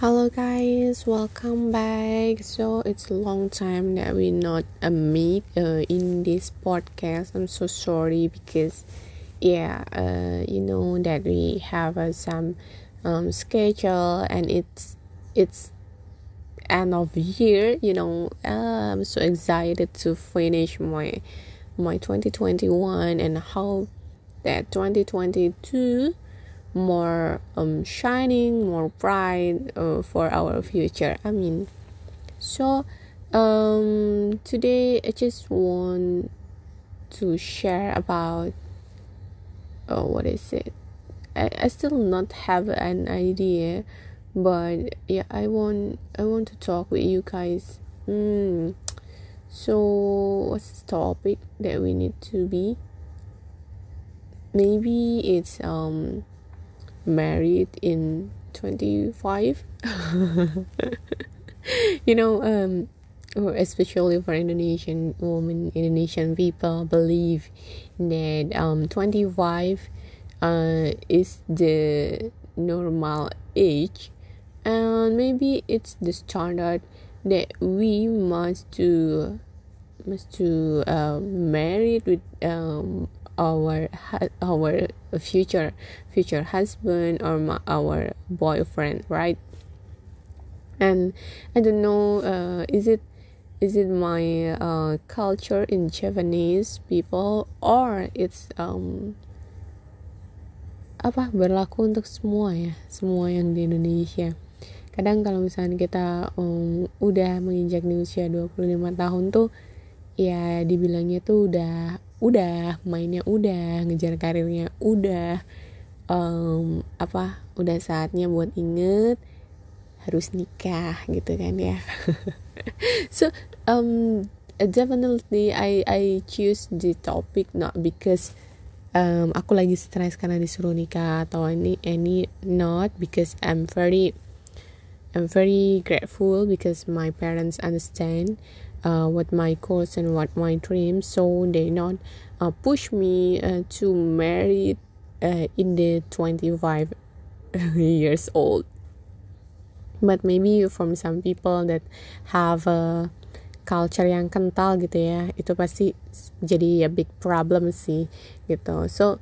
Hello guys, welcome back. So it's a long time that we not uh, meet uh, in this podcast. I'm so sorry because yeah, uh, you know that we have uh, some um, schedule and it's it's end of year. You know, uh, I'm so excited to finish my my 2021 and how that 2022 more um, shining, more bright uh, for our future. I mean, so um, today I just want to share about uh, what is it? I, I still not have an idea, but yeah, I want I want to talk with you guys. Mm. So what's the topic that we need to be? Maybe it's um married in 25 you know um especially for indonesian women indonesian people believe that um 25 uh is the normal age. And maybe it's the standard that we must to must to uh, married with um our our future future husband or my, our boyfriend right? And i don't know uh, is it is it my uh, culture in japanese people or it's um apa berlaku untuk semua ya semua yang di Indonesia? Kadang kalau misalnya kita um, udah menginjak di usia 25 tahun tuh ya dibilangnya tuh udah udah mainnya udah ngejar karirnya udah um, apa udah saatnya buat inget harus nikah gitu kan ya. So um definitely I I choose the topic not because um, aku lagi stres karena disuruh nikah atau ini any not because I'm very I'm very grateful because my parents understand uh, what my goals and what my dreams so they not uh, push me uh, to marry uh, in the 25 years old. But maybe from some people that have a culture yang kental gitu ya itu pasti jadi ya big problem sih gitu. So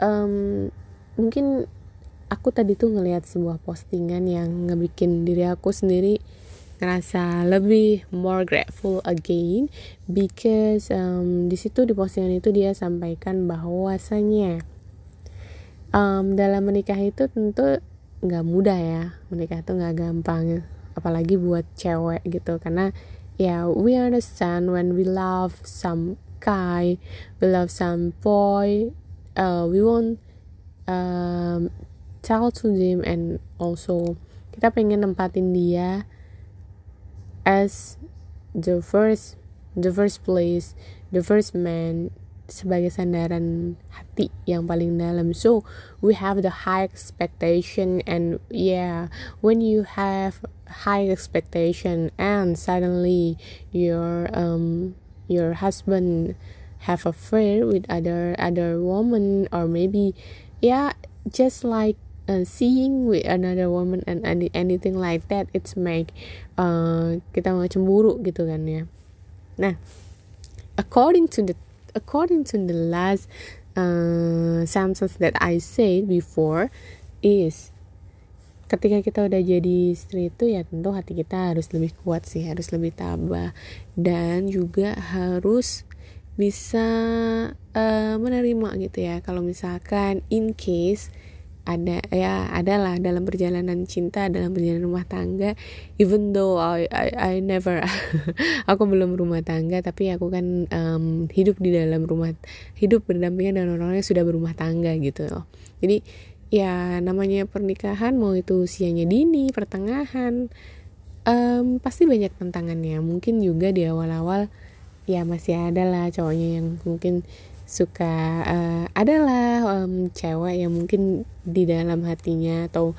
um, mungkin aku tadi tuh ngelihat sebuah postingan yang ngebikin diri aku sendiri ngerasa lebih more grateful again because um, di situ di postingan itu dia sampaikan bahwasanya um, dalam menikah itu tentu nggak mudah ya. Menikah itu nggak gampang apalagi buat cewek gitu. Karena ya yeah, we understand when we love some guy we love some boy uh, we want um, tell to them and also kita pengen nempatin dia as the first the first place the first man sebagai sandaran hati yang paling dalam. So we have the high expectation and yeah when you have high expectation and suddenly your um your husband have affair with other other woman or maybe yeah just like uh, seeing with another woman and any, anything like that it's make uh, kita mau cemburu gitu kan ya. Nah according to the according to the last uh, sentence that I said before is ketika kita udah jadi istri itu ya tentu hati kita harus lebih kuat sih harus lebih tabah dan juga harus bisa uh, menerima gitu ya. Kalau misalkan in case ada ya adalah dalam perjalanan cinta dalam perjalanan rumah tangga. Even though I I, I never aku belum rumah tangga tapi aku kan um, hidup di dalam rumah hidup berdampingan dengan orang yang sudah berumah tangga gitu. Loh jadi ya namanya pernikahan mau itu usianya dini pertengahan um, pasti banyak tantangannya. Mungkin juga di awal-awal ya masih ada lah cowoknya yang mungkin suka uh, adalah um, cewek yang mungkin di dalam hatinya atau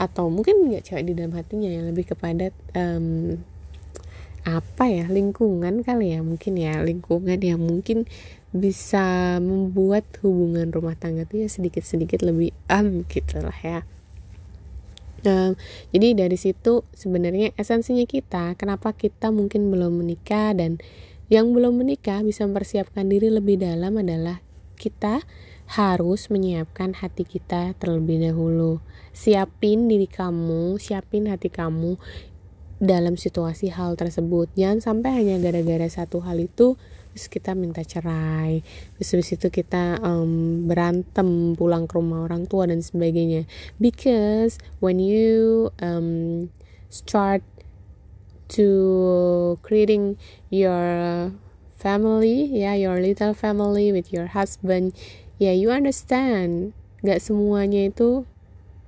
atau mungkin nggak cewek di dalam hatinya yang lebih kepada um, apa ya lingkungan kali ya mungkin ya lingkungan yang mungkin bisa membuat hubungan rumah tangga tuh ya sedikit sedikit lebih um gitu lah ya. Um, jadi dari situ sebenarnya esensinya kita, kenapa kita mungkin belum menikah dan yang belum menikah bisa mempersiapkan diri lebih dalam adalah kita harus menyiapkan hati kita terlebih dahulu. Siapin diri kamu, siapin hati kamu dalam situasi hal tersebut. Jangan sampai hanya gara-gara satu hal itu terus kita minta cerai terus habis itu kita um, berantem pulang ke rumah orang tua dan sebagainya because when you um, start to creating your family yeah, your little family with your husband. Yeah, you understand. Gak semuanya itu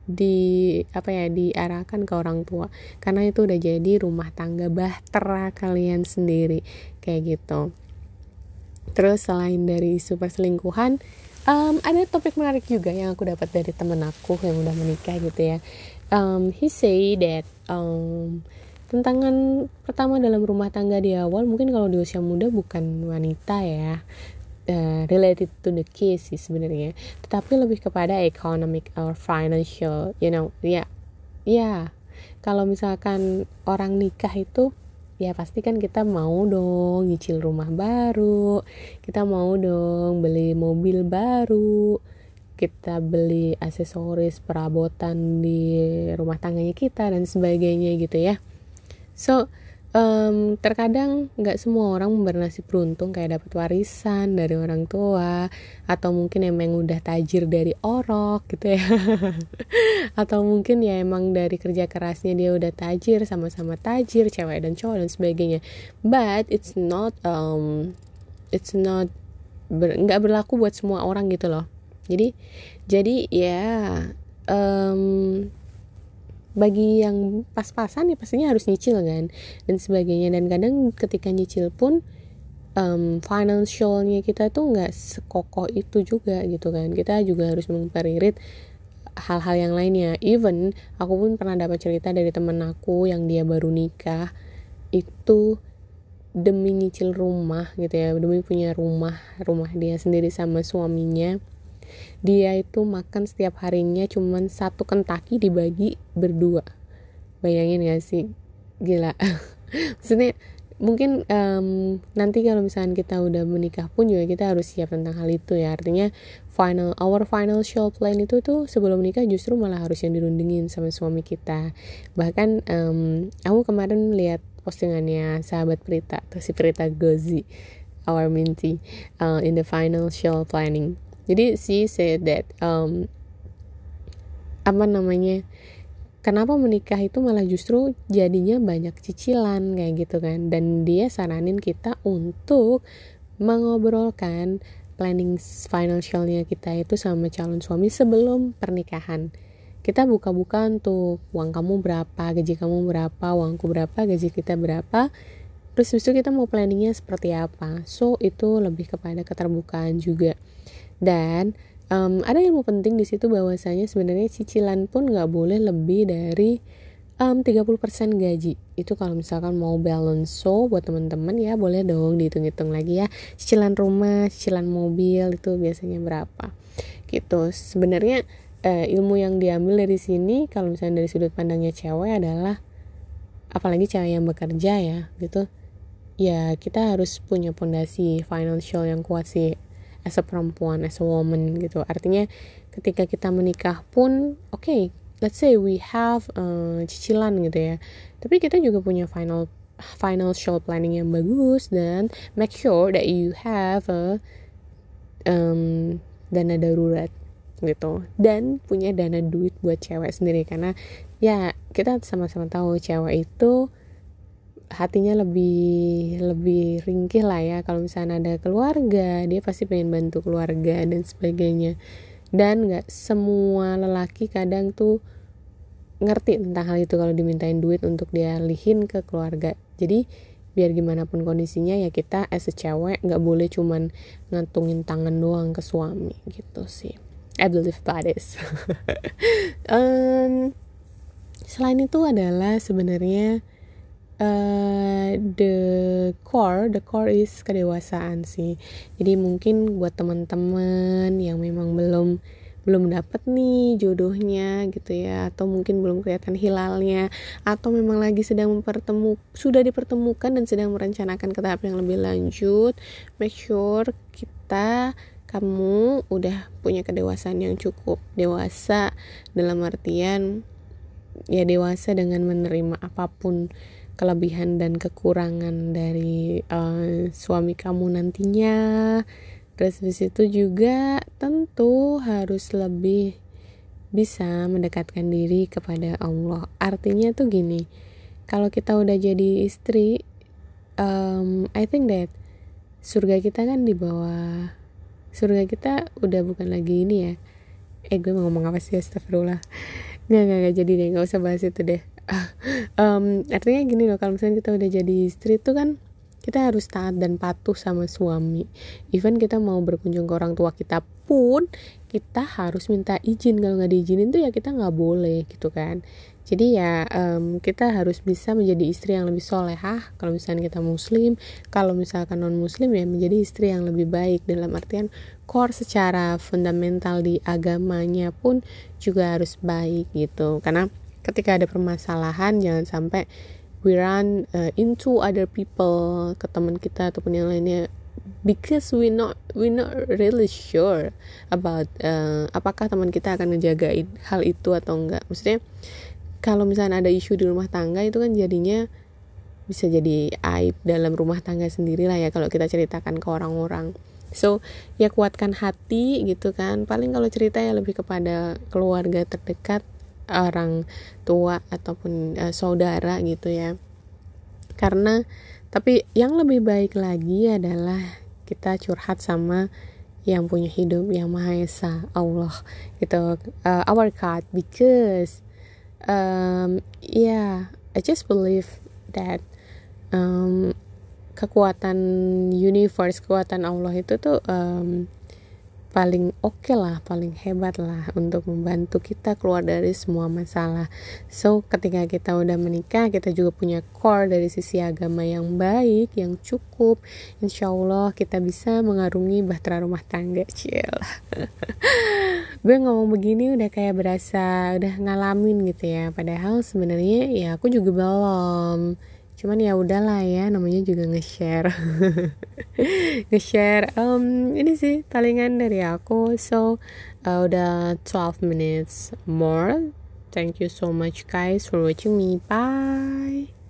di apa ya diarahkan ke orang tua. Karena itu udah jadi rumah tangga bahtera kalian sendiri. Kayak gitu. Terus selain dari isu perselingkuhan, um, ada topik menarik juga yang aku dapat dari temen aku yang udah menikah gitu ya. Um, he say that um, tantangan pertama dalam rumah tangga di awal mungkin kalau di usia muda bukan wanita ya. Uh, related to the case sih sebenarnya, tetapi lebih kepada economic or financial, you know, ya, yeah, ya. Yeah. Kalau misalkan orang nikah itu ya pasti kan kita mau dong nyicil rumah baru kita mau dong beli mobil baru kita beli aksesoris perabotan di rumah tangganya kita dan sebagainya gitu ya so um, terkadang nggak semua orang bernasib beruntung kayak dapat warisan dari orang tua atau mungkin emang udah tajir dari orok gitu ya. Atau mungkin ya emang dari kerja kerasnya dia udah tajir sama-sama tajir cewek dan cowok dan sebagainya. But it's not um, it's not nggak ber, berlaku buat semua orang gitu loh. Jadi jadi ya um, bagi yang pas-pasan ya pastinya harus nyicil kan dan sebagainya. Dan kadang ketika nyicil pun um, financialnya kita tuh nggak sekokoh itu juga gitu kan. Kita juga harus memperirit hal-hal yang lainnya. Even aku pun pernah dapat cerita dari temen aku yang dia baru nikah itu demi nyicil rumah gitu ya demi punya rumah rumah dia sendiri sama suaminya dia itu makan setiap harinya cuman satu kentaki dibagi berdua. Bayangin gak sih? Gila. Maksudnya mungkin um, nanti kalau misalnya kita udah menikah pun juga kita harus siap tentang hal itu ya. Artinya final our final show plan itu tuh sebelum menikah justru malah harus yang dirundingin sama suami kita. Bahkan um, aku kemarin lihat postingannya sahabat Prita atau si Prita Gozi our minty uh, in the final show planning jadi she said that um, apa namanya kenapa menikah itu malah justru jadinya banyak cicilan kayak gitu kan. Dan dia saranin kita untuk mengobrolkan planning financialnya kita itu sama calon suami sebelum pernikahan. Kita buka-buka untuk uang kamu berapa gaji kamu berapa uangku berapa gaji kita berapa. Terus itu kita mau planningnya seperti apa. So itu lebih kepada keterbukaan juga dan um, ada ilmu penting di situ bahwasanya sebenarnya cicilan pun nggak boleh lebih dari um, 30% gaji. Itu kalau misalkan mau balance so buat teman-teman ya boleh dong dihitung-hitung lagi ya. Cicilan rumah cicilan mobil itu biasanya berapa. Gitu. Sebenarnya uh, ilmu yang diambil dari sini kalau misalnya dari sudut pandangnya cewek adalah apalagi cewek yang bekerja ya gitu. Ya kita harus punya pondasi financial yang kuat sih as a perempuan as a woman gitu. Artinya ketika kita menikah pun oke okay, let's say we have uh, cicilan gitu ya. Tapi kita juga punya final financial planning yang bagus dan make sure that you have a um, dana darurat gitu. Dan punya dana duit buat cewek sendiri. Karena ya kita sama-sama tahu cewek itu hatinya lebih lebih ringkih lah ya. Kalau misalnya ada keluarga dia pasti pengen bantu keluarga dan sebagainya. Dan nggak semua lelaki kadang tuh ngerti tentang hal itu kalau dimintain duit untuk dialihin ke keluarga. Jadi biar gimana pun kondisinya ya kita as a cewek nggak boleh cuman ngantungin tangan doang ke suami gitu sih. I believe that is. Um, selain itu adalah sebenarnya uh, the core the core is kedewasaan sih. Jadi mungkin buat teman-teman yang memang belum belum dapet nih jodohnya gitu ya atau mungkin belum kelihatan hilalnya atau memang lagi sedang mempertemu sudah dipertemukan dan sedang merencanakan ke tahap yang lebih lanjut make sure kita kamu udah punya kedewasaan yang cukup dewasa dalam artian ya dewasa dengan menerima apa pun kelebihan dan kekurangan dari uh, suami kamu nantinya. Terus di situ juga tentu harus lebih bisa mendekatkan diri kepada Allah. Artinya tuh gini kalau kita udah jadi istri um, I think that surga kita kan di bawah surga kita udah bukan lagi ini ya. Eh gue mau ngomong apa sih? Astagfirullah. Nggak nggak nggak. Jadi deh nggak usah bahas itu deh um, artinya gini loh kalau misalnya kita udah jadi istri tuh kan kita harus taat dan patuh sama suami. Even kita mau berkunjung ke orang tua kita pun kita harus minta izin. Kalau nggak diizinin tuh ya kita nggak boleh gitu kan. Jadi ya um, kita harus bisa menjadi istri yang lebih solehah. Kalau misalnya kita muslim kalau misalkan non muslim ya menjadi istri yang lebih baik. Dalam artian core secara fundamental di agamanya pun juga harus baik gitu. Karena ketika ada permasalahan jangan sampai we run uh, into other people ke teman kita ataupun yang lainnya. Because we not we not really sure about uh, apakah teman kita akan ngejagain hal itu atau enggak. Maksudnya kalau misalnya ada isu di rumah tangga itu kan jadinya bisa jadi aib dalam rumah tangga sendiri lah ya kalau kita ceritakan ke orang-orang. So ya kuatkan hati gitu kan. Paling kalau cerita ya lebih kepada keluarga terdekat orang tua ataupun uh, saudara gitu ya. Karena tapi yang lebih baik lagi adalah kita curhat sama yang punya hidup yang maha esa Allah gitu. Uh, our God because um, yeah I just believe that um, kekuatan universe kekuatan Allah itu tuh um, paling oke okay lah, paling hebat lah untuk membantu kita keluar dari semua masalah. So, ketika kita udah menikah, kita juga punya core dari sisi agama yang baik, yang cukup. Insya Allah kita bisa mengarungi bahtera rumah tangga, cil. Gue ngomong begini udah kayak berasa udah ngalamin gitu ya. Padahal sebenarnya ya aku juga belum cuman ya udahlah ya namanya juga nge-share. Nge-share um, ini sih talingan dari aku. So uh, udah 12 minutes more. Thank you so much guys for watching me. Bye